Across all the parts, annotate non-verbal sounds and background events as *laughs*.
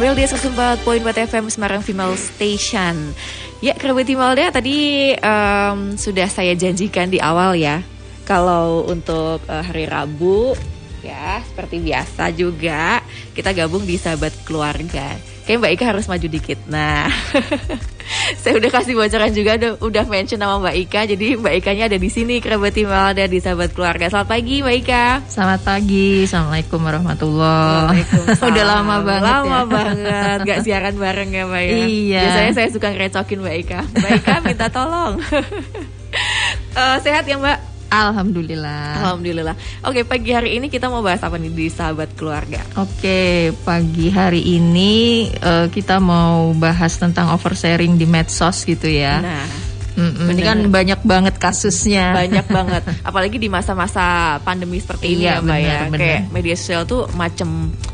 Meldia 104.4 FM Semarang Female Station. Ya, kerabat Malda tadi um, sudah saya janjikan di awal ya. Kalau untuk uh, hari Rabu ya seperti biasa juga kita gabung di sahabat keluarga. Kayak Mbak Ika harus maju dikit. Nah, *laughs* *laughs* saya udah kasih bocoran juga udah, udah mention nama Mbak Ika. Jadi Mbak Ikanya ada di sini kerabat ada di sahabat keluarga. Selamat pagi Mbak Ika. Selamat pagi. Assalamualaikum warahmatullahi wabarakatuh. *laughs* udah lama banget Lama ya. banget Gak siaran bareng ya Mbak ya. Iya. Biasanya saya suka ngerecokin Mbak Ika. Mbak Ika minta tolong. uh, *laughs* sehat ya Mbak? Alhamdulillah. Alhamdulillah. Oke, pagi hari ini kita mau bahas apa nih di sahabat keluarga? Oke, pagi hari ini uh, kita mau bahas tentang oversharing di medsos gitu ya. Nah, Mm-mm, ini kan banyak banget kasusnya. Banyak *laughs* banget. Apalagi di masa-masa pandemi seperti ini iya, ya, Mbak bener, ya. bener. Kayak media sosial tuh macam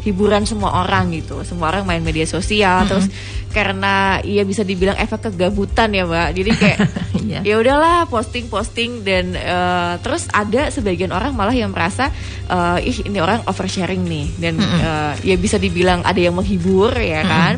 hiburan semua orang gitu. Semua orang main media sosial Mm-mm. terus karena iya bisa dibilang efek kegabutan ya, Mbak. Jadi kayak *laughs* Iya. ya udahlah posting-posting dan eh, terus ada sebagian orang malah yang merasa eh, ih ini orang oversharing nih dan Mm-mm. eh, ya bisa dibilang ada yang menghibur ya kan.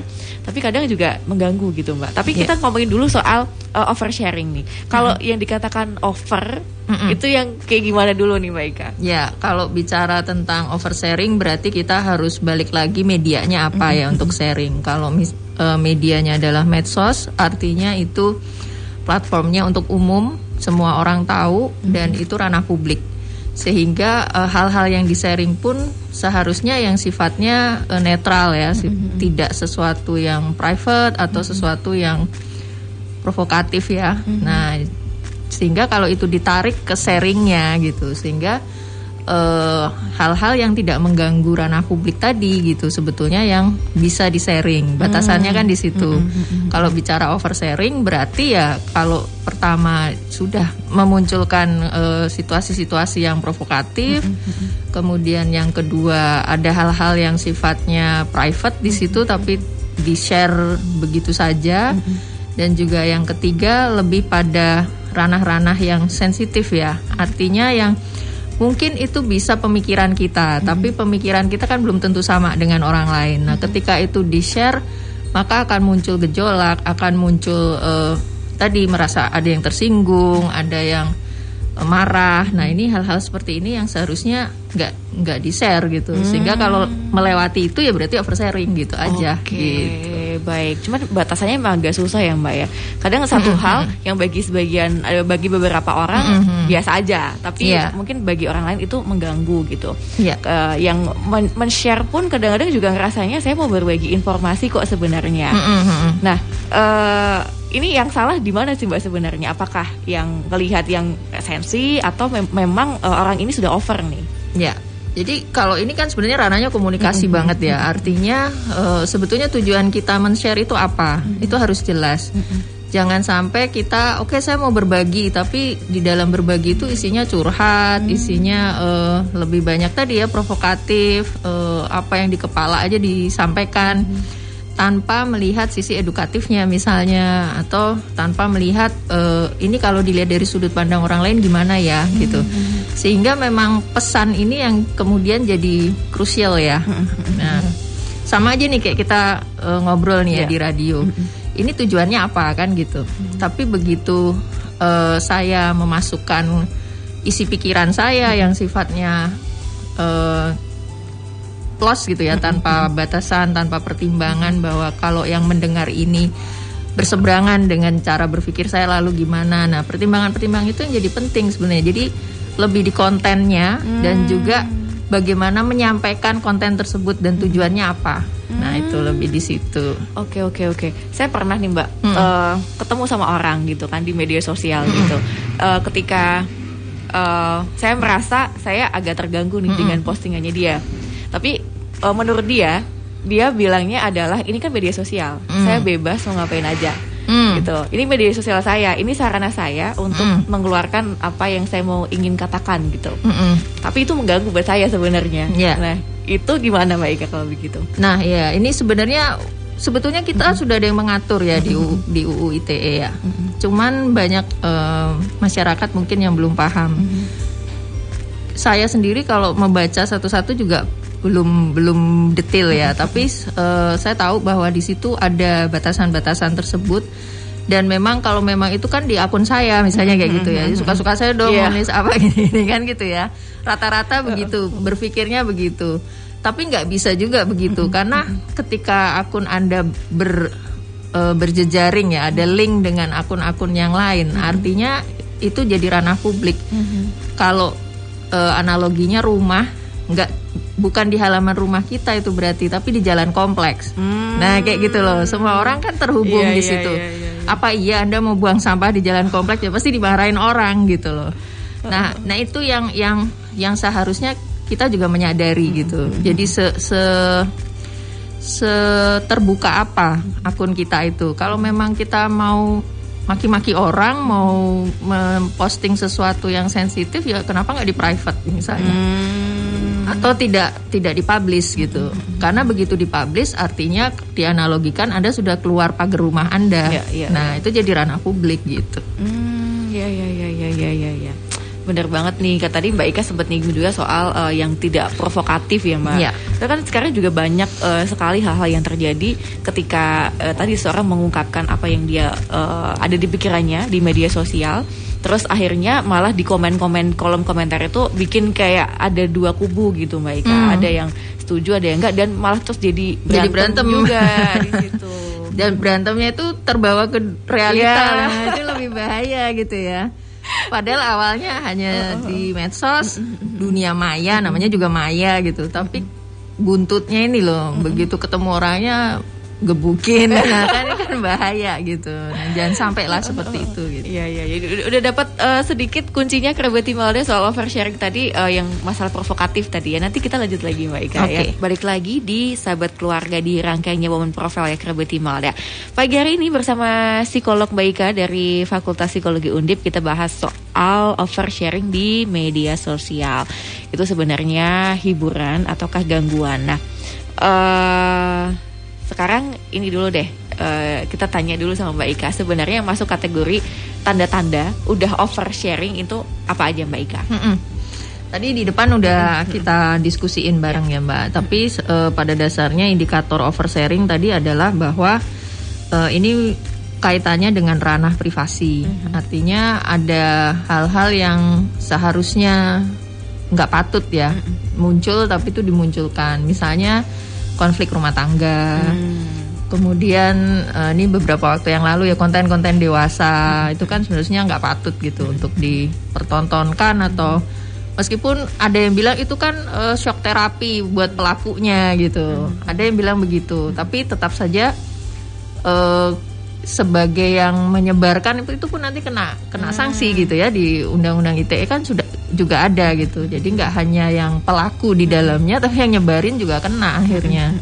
Tapi kadang juga mengganggu gitu, Mbak. Tapi Iya. kita ngomongin dulu soal eh, oversharing nih. Kalau yang dikatakan over Mm-mm. itu yang kayak gimana dulu nih, Mbak Ika? Ya, kalau bicara tentang oversharing berarti kita harus balik lagi medianya apa ya untuk sharing. Kalau mis- eh, medianya adalah medsos, artinya itu platformnya untuk umum, semua orang tahu dan itu ranah publik. Sehingga eh, hal-hal yang di-sharing pun seharusnya yang sifatnya eh, netral ya, si- tidak sesuatu yang private atau sesuatu yang provokatif ya. Nah, sehingga kalau itu ditarik ke sharingnya gitu sehingga eh, hal-hal yang tidak mengganggu ranah publik tadi gitu sebetulnya yang bisa di sharing batasannya kan di situ. Kalau bicara oversharing berarti ya kalau pertama sudah memunculkan eh, situasi-situasi yang provokatif kemudian yang kedua ada hal-hal yang sifatnya private di situ tapi di share begitu saja. Dan juga yang ketiga lebih pada ranah-ranah yang sensitif ya. Artinya yang mungkin itu bisa pemikiran kita, tapi pemikiran kita kan belum tentu sama dengan orang lain. Nah, ketika itu di-share maka akan muncul gejolak, akan muncul eh, tadi merasa ada yang tersinggung, ada yang eh, marah. Nah, ini hal-hal seperti ini yang seharusnya nggak nggak di-share gitu. Sehingga kalau melewati itu ya berarti oversharing gitu aja Oke, gitu. Baik. Cuman batasannya emang agak susah ya, Mbak ya. Kadang satu hal yang bagi sebagian eh, bagi beberapa orang biasa aja, tapi Iya. mungkin bagi orang lain itu mengganggu gitu. Iya. Eh, yang men- men-share pun kadang-kadang juga ngerasanya saya mau berbagi informasi kok sebenarnya. Mm-mm. Nah, eh ini yang salah di mana sih Mbak sebenarnya? Apakah yang melihat yang sensi atau mem- memang eh, orang ini sudah over nih? Ya, jadi kalau ini kan sebenarnya ranahnya komunikasi banget ya. Artinya eh, sebetulnya tujuan kita men-share itu apa? Itu harus jelas. Jangan sampai kita, oke saya mau berbagi, tapi di dalam berbagi itu isinya curhat, isinya eh, lebih banyak tadi ya provokatif, eh, apa yang di kepala aja disampaikan tanpa melihat sisi edukatifnya misalnya atau tanpa melihat eh, ini kalau dilihat dari sudut pandang orang lain gimana ya gitu. Sehingga memang pesan ini yang kemudian jadi krusial ya. Nah sama aja nih kayak kita eh, ngobrol nih ya Iya. di radio. Ini tujuannya apa kan gitu. Tapi begitu eh, saya memasukkan isi pikiran saya yang sifatnya eh, plus gitu ya tanpa batasan tanpa pertimbangan bahwa kalau yang mendengar ini berseberangan dengan cara berpikir saya lalu gimana. Nah pertimbangan-pertimbangan itu yang jadi penting sebenarnya. Jadi lebih di kontennya dan juga bagaimana menyampaikan konten tersebut dan tujuannya apa. Nah itu lebih di situ. Oke oke oke. Saya pernah nih Mbak eh, ketemu sama orang gitu kan di media sosial gitu. Eh, ketika eh, saya merasa saya agak terganggu nih dengan postingannya dia. Tapi eh, menurut dia, dia bilangnya adalah ini kan media sosial. Saya bebas mau ngapain aja. Hmm. Gitu. Ini media sosial saya. Ini sarana saya untuk mengeluarkan apa yang saya mau ingin katakan gitu. Mm-mm. Tapi itu mengganggu buat saya sebenarnya. Iya. Nah itu gimana Mbak Ika kalau begitu? Nah, ya ini sebenarnya sebetulnya kita sudah ada yang mengatur ya di U, di UU ITE ya. Cuman banyak eh, masyarakat mungkin yang belum paham. Saya sendiri kalau membaca satu-satu juga belum belum detail ya, tapi uh, saya tahu bahwa di situ ada batasan-batasan tersebut. Dan memang kalau memang itu kan di akun saya misalnya kayak gitu ya. Suka-suka saya dong yeah. nulis apa *laughs* gini, kan gitu ya. Rata-rata begitu berpikirnya begitu. Tapi nggak bisa juga begitu. Karena ketika akun anda ber e, berjejaring ya ada link dengan akun-akun yang lain artinya itu jadi ranah publik. Kalau e, analoginya rumah nggak bukan di halaman rumah kita itu berarti tapi di jalan kompleks. Hmm. Nah, kayak gitu loh. Semua orang kan terhubung yeah, di iya, situ. Yeah, yeah, yeah, yeah. Apa iya Anda mau buang sampah di jalan kompleks ya pasti dimarahin orang gitu loh. Nah, nah itu yang yang yang seharusnya kita juga menyadari hmm. gitu. Jadi se, se se terbuka apa akun kita itu. Kalau memang kita mau maki-maki orang, mau memposting sesuatu yang sensitif ya kenapa nggak di private misalnya. Hmm atau tidak tidak dipublish gitu. Karena begitu dipublish artinya dianalogikan Anda sudah keluar pagar rumah Anda. Ya, ya, nah, ya. itu jadi ranah publik gitu. Hmm, ya ya ya ya ya ya ya. Bener banget nih, kata tadi Mbak Ika sempat nyinggung juga soal uh, yang tidak provokatif ya Mbak. Ya. Karena kan sekarang juga banyak uh, sekali hal-hal yang terjadi ketika uh, tadi seorang mengungkapkan apa yang dia uh, ada di pikirannya di media sosial terus akhirnya malah di komen-komen kolom komentar itu bikin kayak ada dua kubu gitu mbak Ika hmm. ada yang setuju ada yang enggak dan malah terus jadi berantem, jadi berantem. juga *laughs* di situ dan berantemnya itu terbawa ke realita ya. *laughs* itu lebih bahaya gitu ya Padahal awalnya hanya oh. di medsos dunia maya namanya juga maya gitu tapi buntutnya ini loh begitu ketemu orangnya gebukin. *laughs* Nah kan kan bahaya gitu. Nah, jangan sampai lah seperti *laughs* itu gitu. Iya iya ya. udah dapat uh, sedikit kuncinya kerabat Timalda soal oversharing tadi uh, yang masalah provokatif tadi ya. Nanti kita lanjut lagi Mbak Ika okay. ya balik lagi di sahabat keluarga di rangkaiannya Women Profile ya kerabat Timalda pagi hari ini bersama psikolog Mbak Ika dari Fakultas Psikologi Undip kita bahas soal oversharing di media sosial. Itu sebenarnya hiburan ataukah gangguan? Nah uh, sekarang ini dulu deh uh, kita tanya dulu sama Mbak Ika sebenarnya yang masuk kategori tanda-tanda udah oversharing itu apa aja Mbak Ika? Mm -mm. Tadi di depan udah kita diskusiin bareng ya Mbak. Tapi uh, pada dasarnya indikator oversharing tadi adalah bahwa uh, ini kaitannya dengan ranah privasi. Mm-hmm. Artinya ada hal-hal yang seharusnya nggak patut ya mm-hmm. muncul tapi itu dimunculkan. Misalnya konflik rumah tangga. Hmm. Kemudian uh, ini beberapa waktu yang lalu ya konten-konten dewasa hmm. itu kan sebenarnya nggak patut gitu hmm. untuk dipertontonkan atau meskipun ada yang bilang itu kan uh, shock terapi buat pelakunya gitu. Hmm. Ada yang bilang begitu, tapi tetap saja uh, sebagai yang menyebarkan itu, itu pun nanti kena kena hmm. sanksi gitu ya di undang-undang ITE kan sudah juga ada gitu. Jadi nggak hanya yang pelaku di dalamnya, tapi yang nyebarin juga kena akhirnya.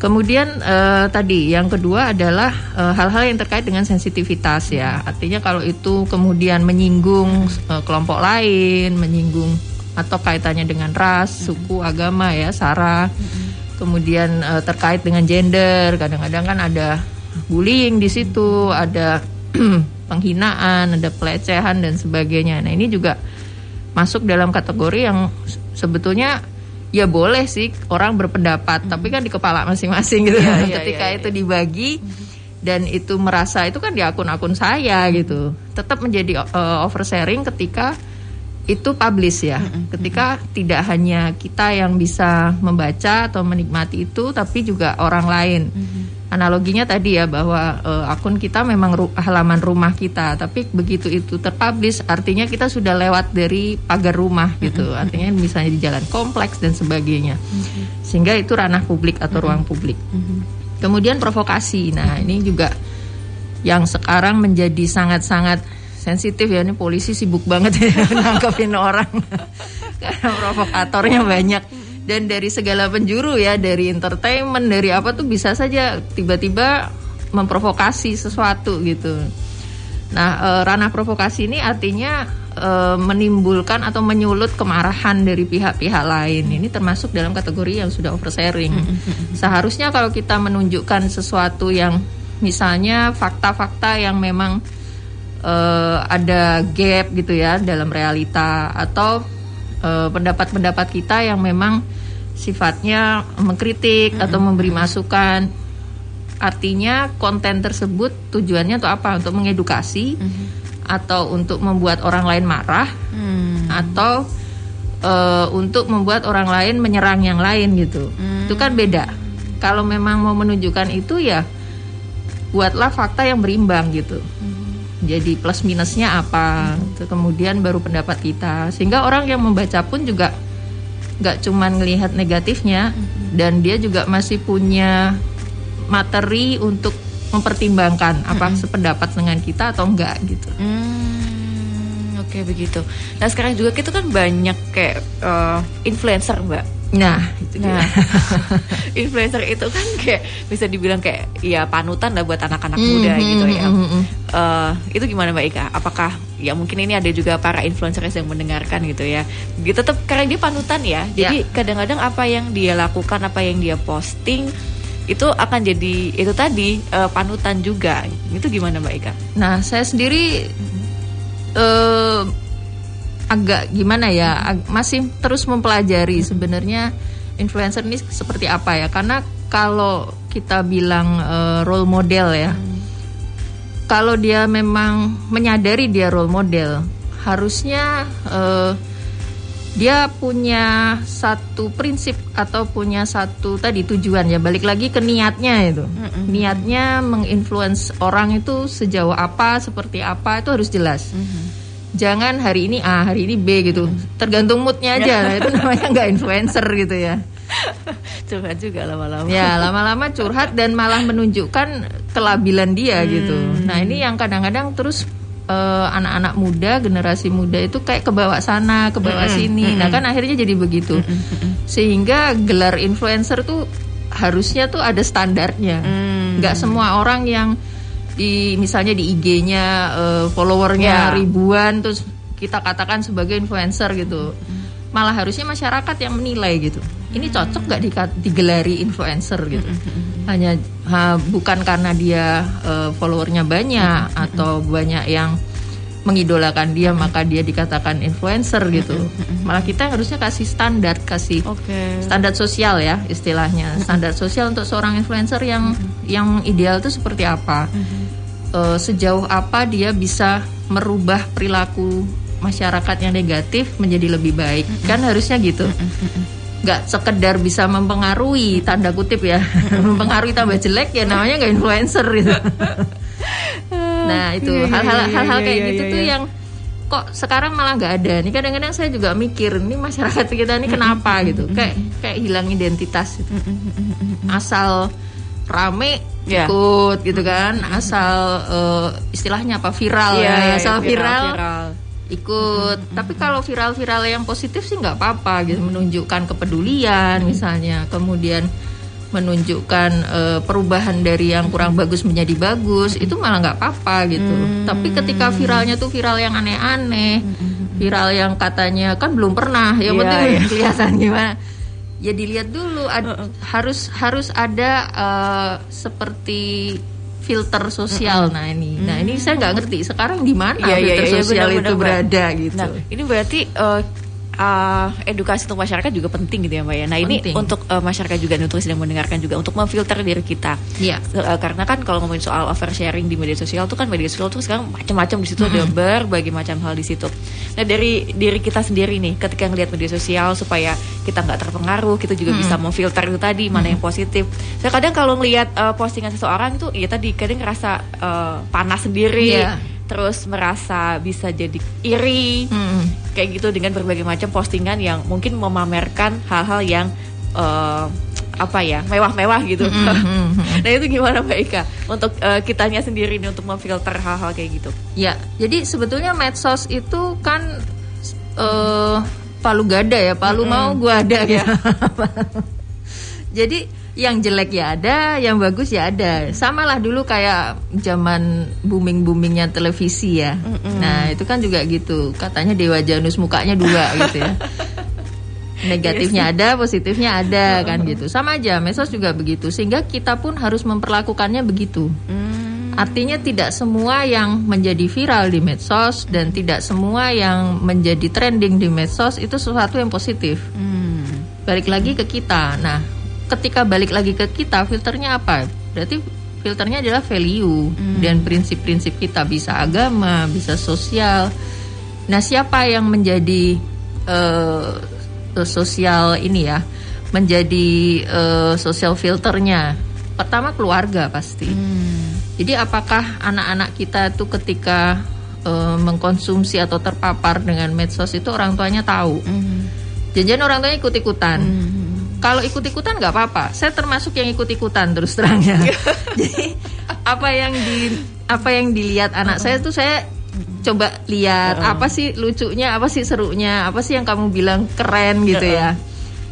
Kemudian uh, tadi yang kedua adalah uh, hal-hal yang terkait dengan sensitivitas ya. Artinya kalau itu kemudian menyinggung uh, kelompok lain, menyinggung atau kaitannya dengan ras, suku, agama ya, sara. Kemudian uh, terkait dengan gender, kadang-kadang kan ada bullying di situ, ada *clears throat* penghinaan, ada pelecehan dan sebagainya. Nah, ini juga masuk dalam kategori yang sebetulnya ya boleh sih orang berpendapat, hmm. tapi kan di kepala masing-masing gitu. Ya, *laughs* ya, Ketika ya, ya. itu dibagi dan itu merasa itu kan di akun-akun saya gitu, tetap menjadi uh, oversharing ketika itu publish ya. Ketika tidak hanya kita yang bisa membaca atau menikmati itu, tapi juga orang lain analoginya tadi ya bahwa uh, akun kita memang ru halaman rumah kita, tapi begitu itu terpublish artinya kita sudah lewat dari pagar rumah gitu. Artinya misalnya di jalan kompleks dan sebagainya. Sehingga itu ranah publik atau ruang publik. Kemudian provokasi. Nah, ini juga yang sekarang menjadi sangat-sangat sensitif ya. Ini polisi sibuk banget *laughs* ya nangkepin orang. *laughs* Karena provokatornya banyak dan dari segala penjuru ya dari entertainment dari apa tuh bisa saja tiba-tiba memprovokasi sesuatu gitu. Nah, e, ranah provokasi ini artinya e, menimbulkan atau menyulut kemarahan dari pihak-pihak lain. Ini termasuk dalam kategori yang sudah oversharing. Seharusnya kalau kita menunjukkan sesuatu yang misalnya fakta-fakta yang memang e, ada gap gitu ya dalam realita atau pendapat-pendapat kita yang memang sifatnya mengkritik atau memberi masukan. Artinya konten tersebut tujuannya untuk apa? Untuk mengedukasi atau untuk membuat orang lain marah Hmm. atau eh, untuk membuat orang lain menyerang yang lain gitu. Itu kan beda. Kalau memang mau menunjukkan itu ya buatlah fakta yang berimbang gitu. Jadi plus minusnya apa, Itu kemudian baru pendapat kita. Sehingga orang yang membaca pun juga nggak cuman ngelihat negatifnya dan dia juga masih punya materi untuk mempertimbangkan apa sependapat dengan kita atau enggak gitu. Hmm, oke begitu. Nah sekarang juga kita kan banyak kayak eh, influencer mbak. Nah, itu Nah, dia. *laughs* influencer itu kan kayak bisa dibilang kayak ya panutan lah buat anak-anak Hmm, muda hmm, gitu ya. hmm, hmm, hmm. Eh, itu gimana Mbak Ika? Apakah ya mungkin ini ada juga para influencer yang mendengarkan gitu ya? Dia tetap karena dia panutan ya. Jadi kadang-kadang apa yang dia lakukan, apa yang dia posting itu akan jadi itu tadi eh, panutan juga. Itu gimana Mbak Ika? Nah, saya sendiri eh agak gimana ya, ag- masih terus mempelajari sebenarnya influencer ini seperti apa ya. Karena kalau kita bilang eh, role model ya, kalau dia memang menyadari dia role model, harusnya eh, dia punya satu prinsip atau punya satu tadi tujuan ya balik lagi ke niatnya itu. Niatnya menginfluence orang itu sejauh apa seperti apa itu harus jelas. Jangan hari ini A hari ini B gitu. Tergantung moodnya aja *laughs* itu namanya nggak influencer gitu ya *laughs* Coba juga lama-lama. ya lama-lama curhat dan malah menunjukkan kelabilan dia gitu. Nah ini yang kadang-kadang terus eh, anak-anak muda generasi muda itu kayak ke bawah sana ke bawah sini. Nah kan akhirnya jadi begitu. Sehingga gelar influencer tuh harusnya tuh ada standarnya. Hmm. nggak semua orang yang di misalnya di IG-nya eh, followernya Ya. ribuan terus kita katakan sebagai influencer gitu. Malah harusnya masyarakat yang menilai gitu ini cocok nggak digelari influencer gitu? Hanya ha, bukan karena dia eh, followernya banyak atau banyak yang mengidolakan dia maka dia dikatakan influencer gitu. malah kita yang harusnya kasih standar kasih Oke. standar sosial ya istilahnya. Standar sosial untuk seorang influencer yang yang ideal itu seperti apa? Eh, sejauh apa dia bisa merubah perilaku masyarakat yang negatif menjadi lebih baik? Kan harusnya gitu nggak sekedar bisa mempengaruhi tanda kutip ya. *laughs* Mempengaruhi tambah jelek ya namanya nggak influencer gitu. *laughs* Nah itu Iya, iya, hal-hal iya, hal-hal kayak gitu tuh yang kok sekarang malah nggak ada. Nih kadang-kadang saya juga mikir ini masyarakat kita ini kenapa? Gitu. Kayak kayak hilang identitas gitu. asal rame Ya. ikut gitu kan asal eh, istilahnya apa viral Iya, ya. asal viral, viral. Ikut. Tapi kalau viral-viral yang positif sih nggak apa-apa gitu. Menunjukkan kepedulian misalnya. Kemudian menunjukkan eh, perubahan dari yang kurang bagus menjadi bagus itu malah nggak apa-apa gitu. Tapi ketika viralnya tuh viral yang aneh-aneh viral yang katanya kan belum pernah. Yang Iya, penting iya. *laughs* kelihatan gimana. Ya dilihat dulu ad- harus harus ada eh, seperti filter sosial. Nah ini. Nah ini saya nggak ngerti. Sekarang di mana Iya, iya, filter iya, sosial benar, itu benar, berada gitu? Nah, ini berarti eh, eh, edukasi untuk masyarakat juga penting gitu ya Mbak ya. Nah, ini Penting. untuk eh, masyarakat juga untuk sedang mendengarkan juga untuk memfilter diri kita. Iya. Eh, karena kan kalau ngomongin soal oversharing di media sosial tuh kan media sosial tuh sekarang macam-macam di situ ada berbagai macam hal di situ. Nah, dari diri kita sendiri nih ketika ngelihat media sosial supaya kita nggak terpengaruh, kita juga bisa memfilter itu tadi mana yang positif. Saya kadang kalau ngelihat eh, postingan seseorang itu ya tadi kadang ngerasa eh, panas sendiri. Iya. Terus merasa bisa jadi iri, Mm. Kayak gitu dengan berbagai macam postingan yang mungkin memamerkan hal-hal yang eh, apa ya mewah-mewah gitu. *laughs* nah itu gimana Mbak Ika untuk eh, kitanya sendiri nih untuk memfilter hal-hal kayak gitu? Ya, jadi sebetulnya medsos itu kan eh palu gada ya, palu mau gua ada Iya. gitu. *laughs* jadi yang jelek ya ada, yang bagus ya ada. Sama lah dulu kayak zaman booming boomingnya televisi ya. Nah itu kan juga gitu, katanya Dewa Janus mukanya dua *laughs* gitu ya. Negatifnya ada, positifnya ada kan gitu. Sama aja, medsos juga begitu. Sehingga kita pun harus memperlakukannya begitu. Artinya tidak semua yang menjadi viral di medsos dan tidak semua yang menjadi trending di medsos itu sesuatu yang positif. Hmm. balik lagi ke kita. Nah, ketika balik lagi ke kita, filternya apa? Berarti filternya adalah value dan prinsip-prinsip kita bisa agama, bisa sosial. Nah, siapa yang menjadi eh, sosial ini ya? Menjadi eh, sosial filternya? Pertama keluarga pasti. Jadi apakah anak-anak kita tuh ketika eh, mengkonsumsi atau terpapar dengan medsos itu orang tuanya tahu? Janjian orang tuanya ikut-ikutan. Kalau ikut-ikutan nggak apa-apa. Saya termasuk yang ikut-ikutan terus terang ya. *laughs* Jadi apa yang di apa yang dilihat anak saya tuh saya coba lihat apa sih lucunya, apa sih serunya, apa sih yang kamu bilang keren gitu ya.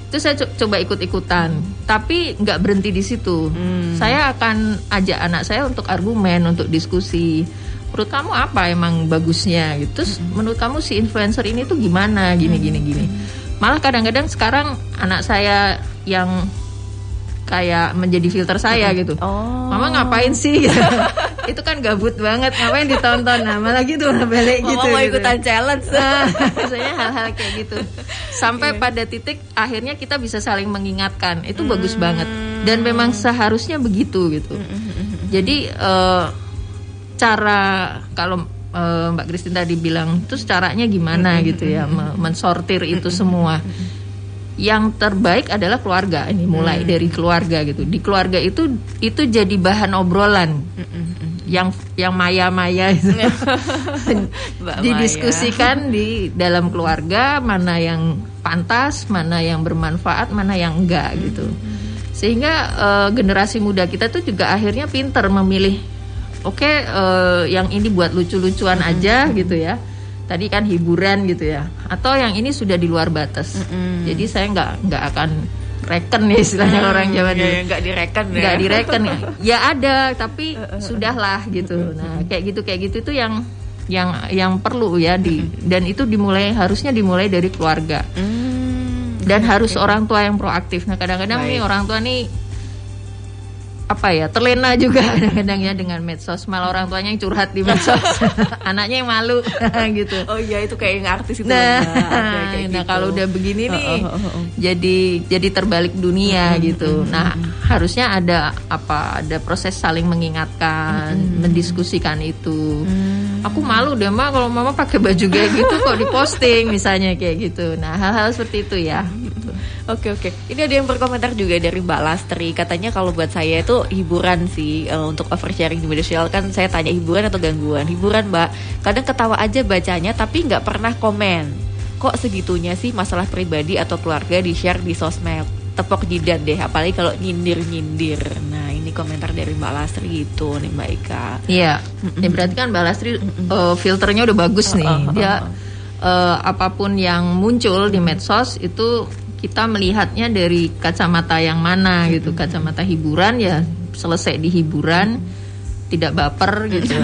Itu saya co- coba ikut-ikutan. Tapi nggak berhenti di situ. Saya akan ajak anak saya untuk argumen, untuk diskusi. Menurut kamu apa emang bagusnya gitu? Terus menurut kamu si influencer ini tuh gimana? Gini gini gini. Malah kadang-kadang sekarang anak saya yang kayak menjadi filter saya gitu. Oh. Mama ngapain sih? *laughs* itu kan gabut banget, ngapain ditonton? Nah, malah gitu balik Mama gitu. mau gitu. ikutan challenge. Nah, *laughs* biasanya hal-hal kayak gitu. Sampai pada titik akhirnya kita bisa saling mengingatkan. Itu bagus banget. Dan memang seharusnya begitu gitu. Jadi eh, cara kalau eh, Mbak Kristin tadi bilang terus caranya gimana gitu ya me- mensortir itu semua. Yang terbaik adalah keluarga ini mulai dari keluarga gitu. Di keluarga itu itu jadi bahan obrolan. Yang yang maya-maya itu *laughs* didiskusikan di dalam keluarga mana yang pantas, mana yang bermanfaat, mana yang enggak gitu. Sehingga eh, generasi muda kita tuh juga akhirnya pinter memilih. Oke, eh, yang ini buat lucu-lucuan aja gitu ya. Tadi kan hiburan gitu ya. Atau yang ini sudah di luar batas. Jadi saya nggak nggak akan reken ya istilahnya orang Jawa dulu. Ya, nggak direken ya. nggak direken ya. *laughs* Ya ada tapi sudahlah gitu. Nah kayak gitu kayak gitu itu yang yang yang perlu ya di dan itu dimulai harusnya dimulai dari keluarga. Hmm. dan harus orang tua yang proaktif. Nah kadang-kadang nih orang tua nih apa ya terlena juga *laughs* kadang-kadang ya dengan medsos malah orang tuanya yang curhat di medsos *laughs* anaknya yang malu *laughs* gitu Oh iya itu kayak yang artis itu. Nah. Ada kayak nah gitu. kalau udah begini nih, Oh, oh, oh, oh. jadi jadi terbalik dunia gitu. Nah, harusnya ada apa? Ada proses saling mengingatkan, mendiskusikan itu. Aku malu deh mak kalau mama pakai baju kayak gitu kok diposting misalnya kayak gitu. Nah, hal-hal seperti itu ya. Oke oke. Ini ada yang berkomentar juga dari Mbak Lastri. Katanya kalau buat saya itu hiburan sih eh, untuk oversharing di media sosial kan saya tanya hiburan atau gangguan. Hiburan Mbak. Kadang ketawa aja bacanya tapi nggak pernah komen. Kok segitunya sih masalah pribadi atau keluarga di share di sosmed. Tepok jidat deh. Apalagi kalau nyindir nyindir. Nah ini komentar dari Mbak Lastri itu nih Mbak Ika. Iya. Ya berarti kan Mbak Lastri eh, filternya udah bagus nih. Dia eh, apa pun yang muncul di medsos itu kita melihatnya dari kacamata yang mana gitu. Kacamata hiburan ya selesai di hiburan tidak baper gitu.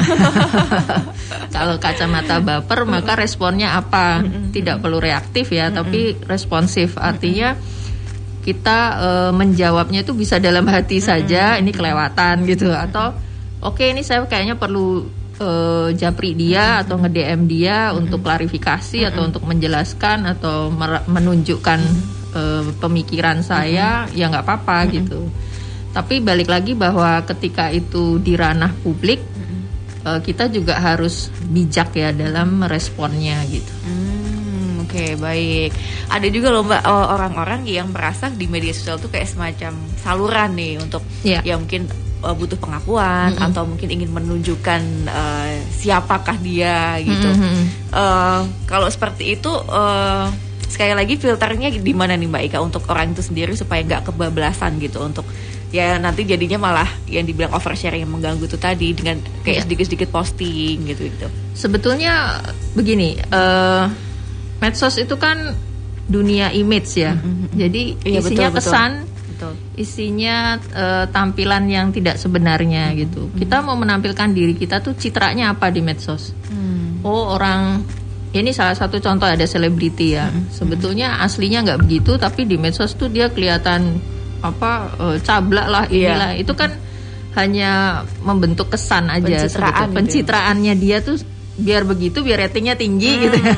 *laughs* Kalau kacamata baper maka responnya apa? Tidak perlu reaktif ya, tapi responsif. Artinya kita eh, menjawabnya itu bisa dalam hati saja ini kelewatan gitu. Atau oke ini saya kayaknya perlu eh, japri dia atau nge-DM dia untuk klarifikasi atau untuk menjelaskan atau menunjukkan eh, pemikiran saya ya nggak apa-apa gitu tapi balik lagi bahwa ketika itu di ranah publik eh, kita juga harus bijak ya dalam meresponnya gitu Hmm, Oke baik. Ada juga loh mbak orang-orang yang merasa di media sosial tuh kayak semacam saluran nih untuk Iya. ya mungkin eh, butuh pengakuan atau mungkin ingin menunjukkan eh, siapakah dia gitu. Mhm. Eh, kalau seperti itu eh, sekali lagi filternya di mana nih mbak Ika untuk orang itu sendiri supaya nggak kebablasan gitu untuk ya nanti jadinya malah yang dibilang oversharing yang mengganggu itu tadi dengan kayak Iya. sedikit-sedikit posting gitu gitu. Sebetulnya begini, eh, medsos itu kan dunia image ya. Jadi Iya, isinya betul, kesan, Betul. isinya eh, tampilan yang tidak sebenarnya gitu. Kita mau menampilkan diri kita tuh citranya apa di medsos? Oh orang ini salah satu contoh ada selebriti ya. Sebetulnya aslinya nggak begitu, tapi di medsos tuh dia kelihatan apa eh, cablak lah Iya. inilah. Itu kan hanya membentuk kesan aja. Pencitraan gitu ya. Pencitraannya dia tuh biar begitu, biar ratingnya tinggi gitu. ya.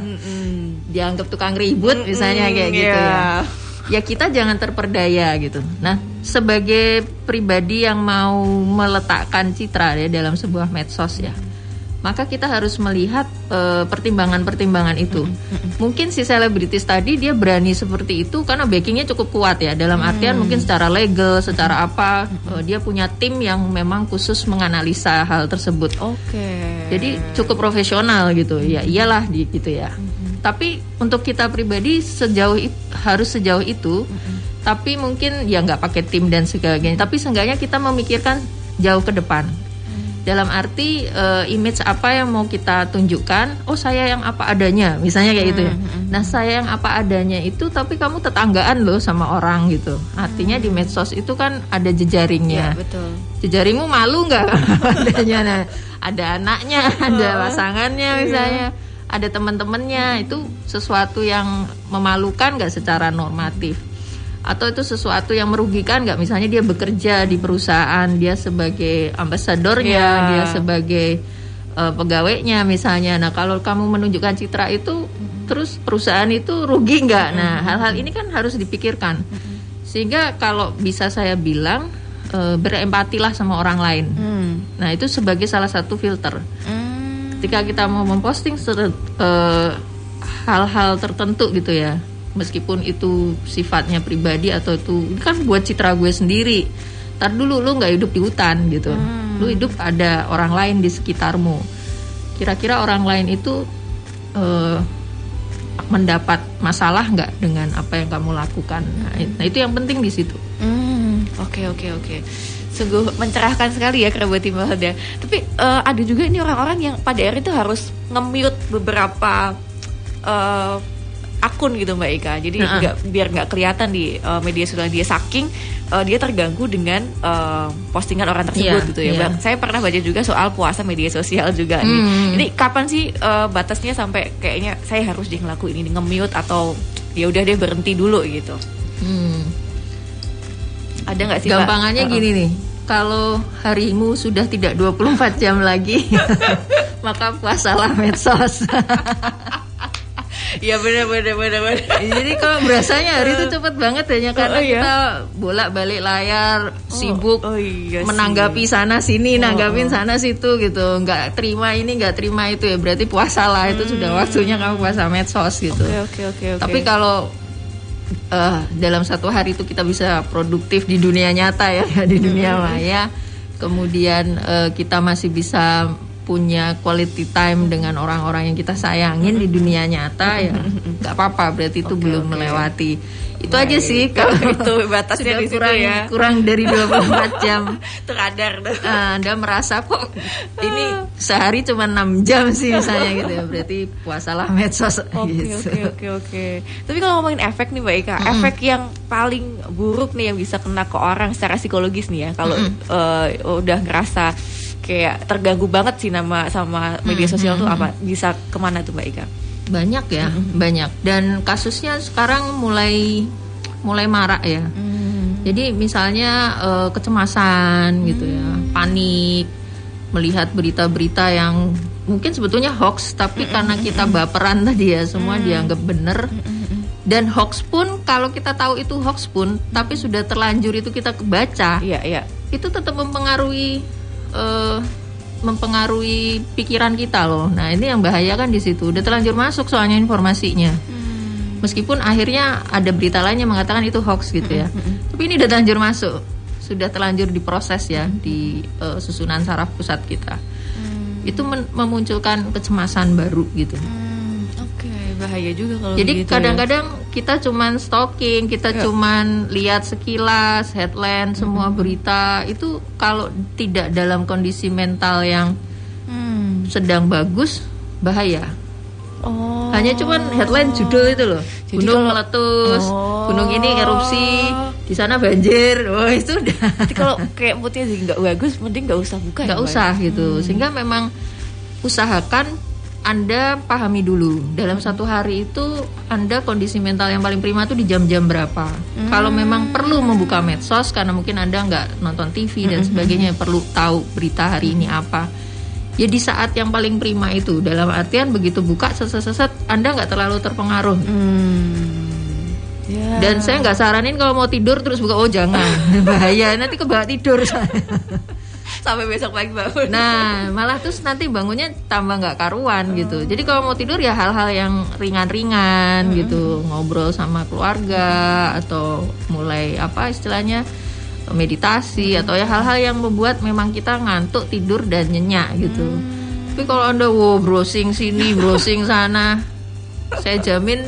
Mm-mm. Dianggap tukang ribut misalnya kayak Mm-mm, gitu iya. ya. ya kita jangan terperdaya gitu. Nah, sebagai pribadi yang mau meletakkan citra ya dalam sebuah medsos ya, maka kita harus melihat eh, pertimbangan-pertimbangan itu. Mungkin si selebritis tadi dia berani seperti itu karena backingnya cukup kuat ya. Dalam artian mungkin secara legal, secara apa, eh, dia punya tim yang memang khusus menganalisa hal tersebut. Oke. Jadi cukup profesional gitu. Ya iyalah di gitu ya. Tapi untuk kita pribadi sejauh harus sejauh itu. Tapi mungkin ya nggak pakai tim dan sebagainya. Tapi seenggaknya kita memikirkan jauh ke depan. Dalam arti eh, image apa yang mau kita tunjukkan? Oh saya yang apa adanya, misalnya kayak gitu ya. Nah saya yang apa adanya itu, tapi kamu tetanggaan loh sama orang gitu. Artinya di medsos itu kan ada Ya, jejaringnya betul. jejaringmu malu nggak *laughs* adanya nah ada anaknya ada pasangannya misalnya ada teman-temannya itu sesuatu yang memalukan nggak secara normatif atau itu sesuatu yang merugikan nggak? Misalnya dia bekerja di perusahaan dia sebagai ambasadornya Ya. dia sebagai eh, pegawainya misalnya. Nah kalau kamu menunjukkan citra itu terus perusahaan itu rugi nggak? Nah hal-hal ini kan harus dipikirkan. Sehingga kalau bisa saya bilang eh, berempatilah sama orang lain. Hmm. nah itu sebagai salah satu filter. Hmm. ketika kita mau memposting ser- eh, hal-hal tertentu gitu ya meskipun itu sifatnya pribadi atau itu kan buat citra gue sendiri. Ntar dulu lu nggak hidup di hutan gitu. Lu hidup ada orang lain di sekitarmu. Kira-kira orang lain itu eh, mendapat masalah nggak dengan apa yang kamu lakukan? Nah, it- nah, itu yang penting di situ. Hmm, oke oke oke. Sungguh mencerahkan sekali ya kerabat Imelda. Tapi eh, ada juga ini orang-orang yang pada akhirnya itu harus nge-mute beberapa eh, akun gitu Mbak Ika. Jadi Heeh. nggak biar nggak kelihatan di eh, media sosial dia saking eh, dia terganggu dengan eh, postingan orang tersebut Iya, gitu ya. Bang. Saya pernah baca juga soal puasa media sosial juga nih. Hmm. Ini kapan sih eh, batasnya sampai kayaknya saya harus deh ngelakuin ini nge-mute atau ya udah deh berhenti dulu gitu. Hmm. Ada nggak sih Mbak? Gampangannya Heeh. gini nih, kalau harimu sudah tidak 24 jam lagi, *laughs* maka puasalah medsos. *laughs* Iya benar benar benar benar. Jadi kalau berasanya hari itu *laughs* cepet banget hanya karena Oh, iya. kita bolak-balik layar, sibuk oh iya sih. menanggapi sana sini, Oh, nanggapin oh. sana situ gitu, nggak terima ini, nggak terima itu ya berarti puasalah itu sudah waktunya kamu puasa medsos gitu. Oke oke oke oke. Tapi kalau eh, dalam satu hari itu kita bisa produktif di dunia nyata ya, *laughs* di dunia maya, kemudian eh, kita masih bisa punya quality time dengan orang-orang yang kita sayangin di dunia nyata ya nggak apa-apa berarti itu Oke, belum oke. melewati itu Baik. aja sih kalau *laughs* Itu batasnya sudah di situ kurang ya. kurang dari *laughs* 24 jam Teradar tuh. eh, anda merasa kok *laughs* ini sehari cuma 6 jam sih misalnya gitu ya berarti puasalah medsos Oke gitu. oke oke oke. Tapi kalau ngomongin efek nih Mbak Ika, efek yang paling buruk nih yang bisa kena ke orang secara psikologis nih ya. Kalau eh, udah ngerasa kayak terganggu banget sih nama sama media sosial tuh apa? Bisa ke mana tuh Mbak Ika? banyak ya banyak. Dan kasusnya sekarang mulai mulai marak ya. Jadi misalnya eh, kecemasan gitu ya panik melihat berita-berita yang mungkin sebetulnya hoax tapi karena kita baperan tadi ya semua dianggap bener. Dan hoax pun kalau kita tahu itu hoax pun tapi sudah terlanjur itu kita kebaca Iya iya. itu tetap mempengaruhi eh, mempengaruhi pikiran kita loh. Nah ini yang bahaya kan di situ. Udah terlanjur masuk soalnya informasinya. Meskipun akhirnya ada berita lain yang mengatakan itu hoax gitu ya. Tapi ini udah terlanjur masuk. Sudah terlanjur diproses ya di eh, susunan saraf pusat kita. Itu men- memunculkan kecemasan baru gitu. Hmm, bahaya juga kalau Jadi ya. kadang-kadang kita cuman stalking, kita Ya. cuman lihat sekilas headline semua berita itu kalau tidak dalam kondisi mental yang Hmm. sedang bagus bahaya. Oh. Hanya cuman headline judul itu loh. Jadi gunung kalau- meletus, Oh. gunung ini erupsi, di sana banjir. Wah, itu udah Nanti kalau kayak moodnya nggak bagus, mending nggak usah buka. ya, nggak Mbak? usah gitu. Sehingga memang usahakan anda pahami dulu dalam satu hari itu Anda kondisi mental yang paling prima itu di jam-jam berapa. Kalau memang perlu membuka medsos karena mungkin Anda nggak nonton TV dan sebagainya perlu tahu berita hari ini apa. Ya di saat yang paling prima itu dalam artian begitu buka seset-seset Anda nggak terlalu terpengaruh. Hmm. Ya. Dan saya nggak saranin kalau mau tidur terus buka oh jangan *laughs* bahaya nanti kebawa tidur *laughs* sampai besok pagi bangun. Nah, malah terus nanti bangunnya tambah nggak karuan oh. gitu. Jadi kalau mau tidur ya hal-hal yang ringan-ringan hmm. gitu, ngobrol sama keluarga atau mulai apa istilahnya meditasi hmm. atau ya hal-hal yang membuat memang kita ngantuk tidur dan nyenyak gitu. Hmm. Tapi kalau anda wow browsing sini, *laughs* browsing sana, saya jamin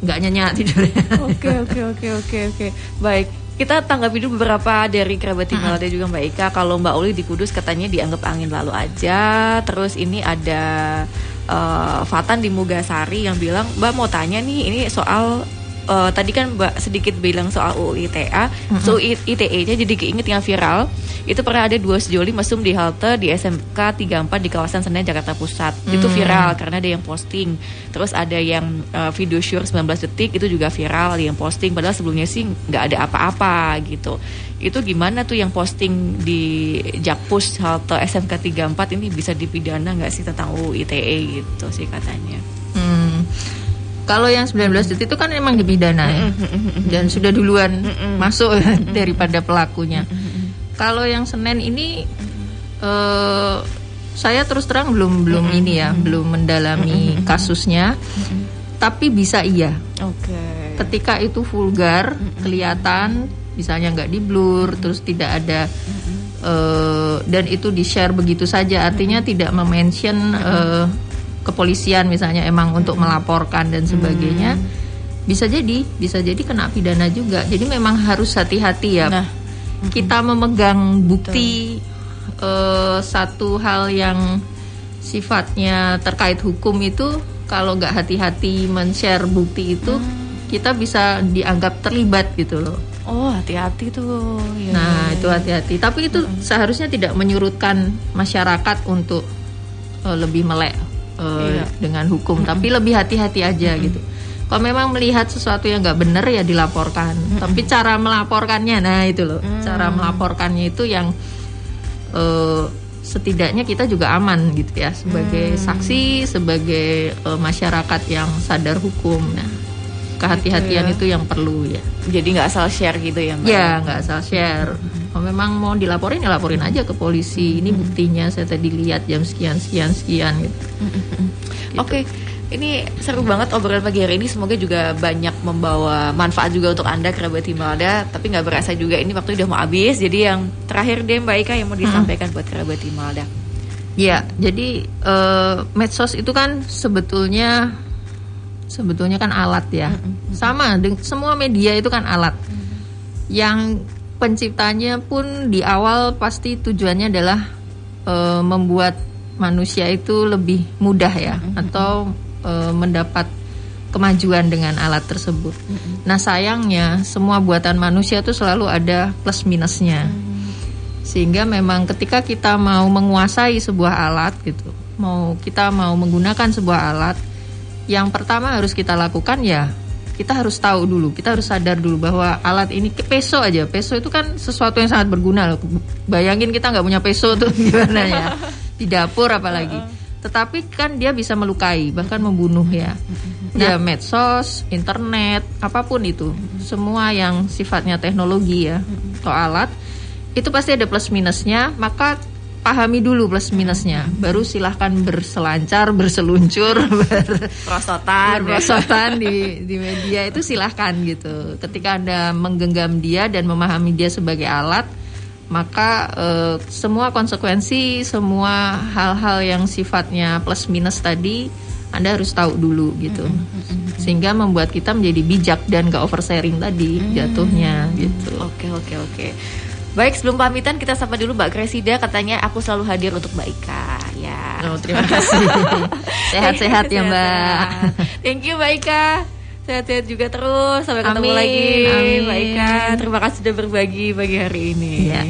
nggak nyenyak tidurnya. Oke oke oke oke oke. Baik kita tanggapi dulu beberapa dari kerabat email ada juga Mbak Ika. Kalau Mbak Uli di Kudus katanya dianggap angin lalu aja. Terus ini ada uh, Fatan di Mugasari yang bilang Mbak mau tanya nih ini soal uh, tadi kan Mbak sedikit bilang soal UU ITE, mm-hmm. so ITE-nya jadi keinget yang viral. Itu pernah ada dua sejoli mesum di halte di SMK 34 di kawasan Senen Jakarta Pusat. Mm. Itu viral karena ada yang posting. Terus ada yang uh, video sure 19 detik itu juga viral yang posting padahal sebelumnya sih nggak ada apa-apa gitu. Itu gimana tuh yang posting di Jakpus halte SMK 34 ini bisa dipidana nggak sih tentang UU ITE gitu sih katanya. Kalau yang 19 detik itu kan memang dipidana ya. Dan sudah duluan masuk daripada pelakunya. Kalau yang Senin ini uh, saya terus terang belum belum ini ya, belum mendalami kasusnya. Tapi bisa iya. Oke. Okay. Ketika itu vulgar, kelihatan misalnya nggak di blur, terus tidak ada uh, dan itu di share begitu saja, artinya tidak memention uh, kepolisian misalnya emang untuk melaporkan dan sebagainya hmm. bisa jadi bisa jadi kena pidana juga jadi memang harus hati-hati ya nah. kita memegang bukti uh, satu hal yang sifatnya terkait hukum itu kalau nggak hati-hati men-share bukti itu hmm. kita bisa dianggap terlibat gitu loh Oh hati-hati tuh. Ya, nah ya, itu ya. hati-hati. Tapi itu hmm. seharusnya tidak menyurutkan masyarakat untuk uh, lebih melek uh, iya. dengan hukum, mm -hmm. tapi lebih hati-hati aja mm -hmm. gitu. Kalau memang melihat sesuatu yang nggak benar ya dilaporkan. Mm -hmm. Tapi cara melaporkannya, nah itu loh, mm -hmm. cara melaporkannya itu yang uh, setidaknya kita juga aman gitu ya sebagai hmm. saksi, sebagai uh, masyarakat yang sadar hukum. Nah, kehati-hatian gitu ya. itu yang perlu ya. Jadi nggak asal share gitu ya? Mbak? Ya nggak asal share. Kalau memang mau dilaporin ya laporin aja ke polisi. Ini buktinya saya tadi lihat jam sekian sekian sekian gitu. gitu. Oke. Okay. Ini seru banget obrolan pagi hari ini. Semoga juga banyak membawa manfaat juga untuk anda kerabat Himalda. Tapi nggak berasa juga ini waktu udah mau habis. Jadi yang terakhir deh Mbak Ika yang mau disampaikan hmm. buat kerabat Himalda. Ya, jadi uh, medsos itu kan sebetulnya sebetulnya kan alat ya. Mm-hmm. Sama semua media itu kan alat. Mm-hmm. Yang penciptanya pun di awal pasti tujuannya adalah e, membuat manusia itu lebih mudah ya mm-hmm. atau e, mendapat kemajuan dengan alat tersebut. Mm-hmm. Nah, sayangnya semua buatan manusia itu selalu ada plus minusnya. Mm-hmm. Sehingga memang ketika kita mau menguasai sebuah alat gitu, mau kita mau menggunakan sebuah alat yang pertama harus kita lakukan ya kita harus tahu dulu, kita harus sadar dulu bahwa alat ini peso aja, peso itu kan sesuatu yang sangat berguna loh. Bayangin kita nggak punya peso tuh *laughs* gimana ya di dapur apalagi. Tetapi kan dia bisa melukai bahkan membunuh ya. Nah, ya medsos, internet, apa pun itu, semua yang sifatnya teknologi ya atau alat itu pasti ada plus minusnya. Maka pahami dulu plus minusnya. Baru silahkan berselancar berseluncur *laughs* berprosotan berprosotan di *laughs* di media itu silahkan gitu. Ketika anda menggenggam dia dan memahami dia sebagai alat maka eh, semua konsekuensi semua hal-hal yang sifatnya plus minus tadi anda harus tahu dulu gitu. Sehingga membuat kita menjadi bijak dan gak oversharing tadi jatuhnya gitu. Oke oke oke Baik, sebelum pamitan kita sapa dulu Mbak Kresida katanya aku selalu hadir untuk Mbak Ika. Ya. Oh, terima kasih. *laughs* Sehat-sehat ya, Mbak. Thank you Mbak Ika. Sehat-sehat juga terus sampai ketemu Amin. lagi Amin. Mbak Ika. Terima kasih sudah berbagi pagi hari ini. Ya.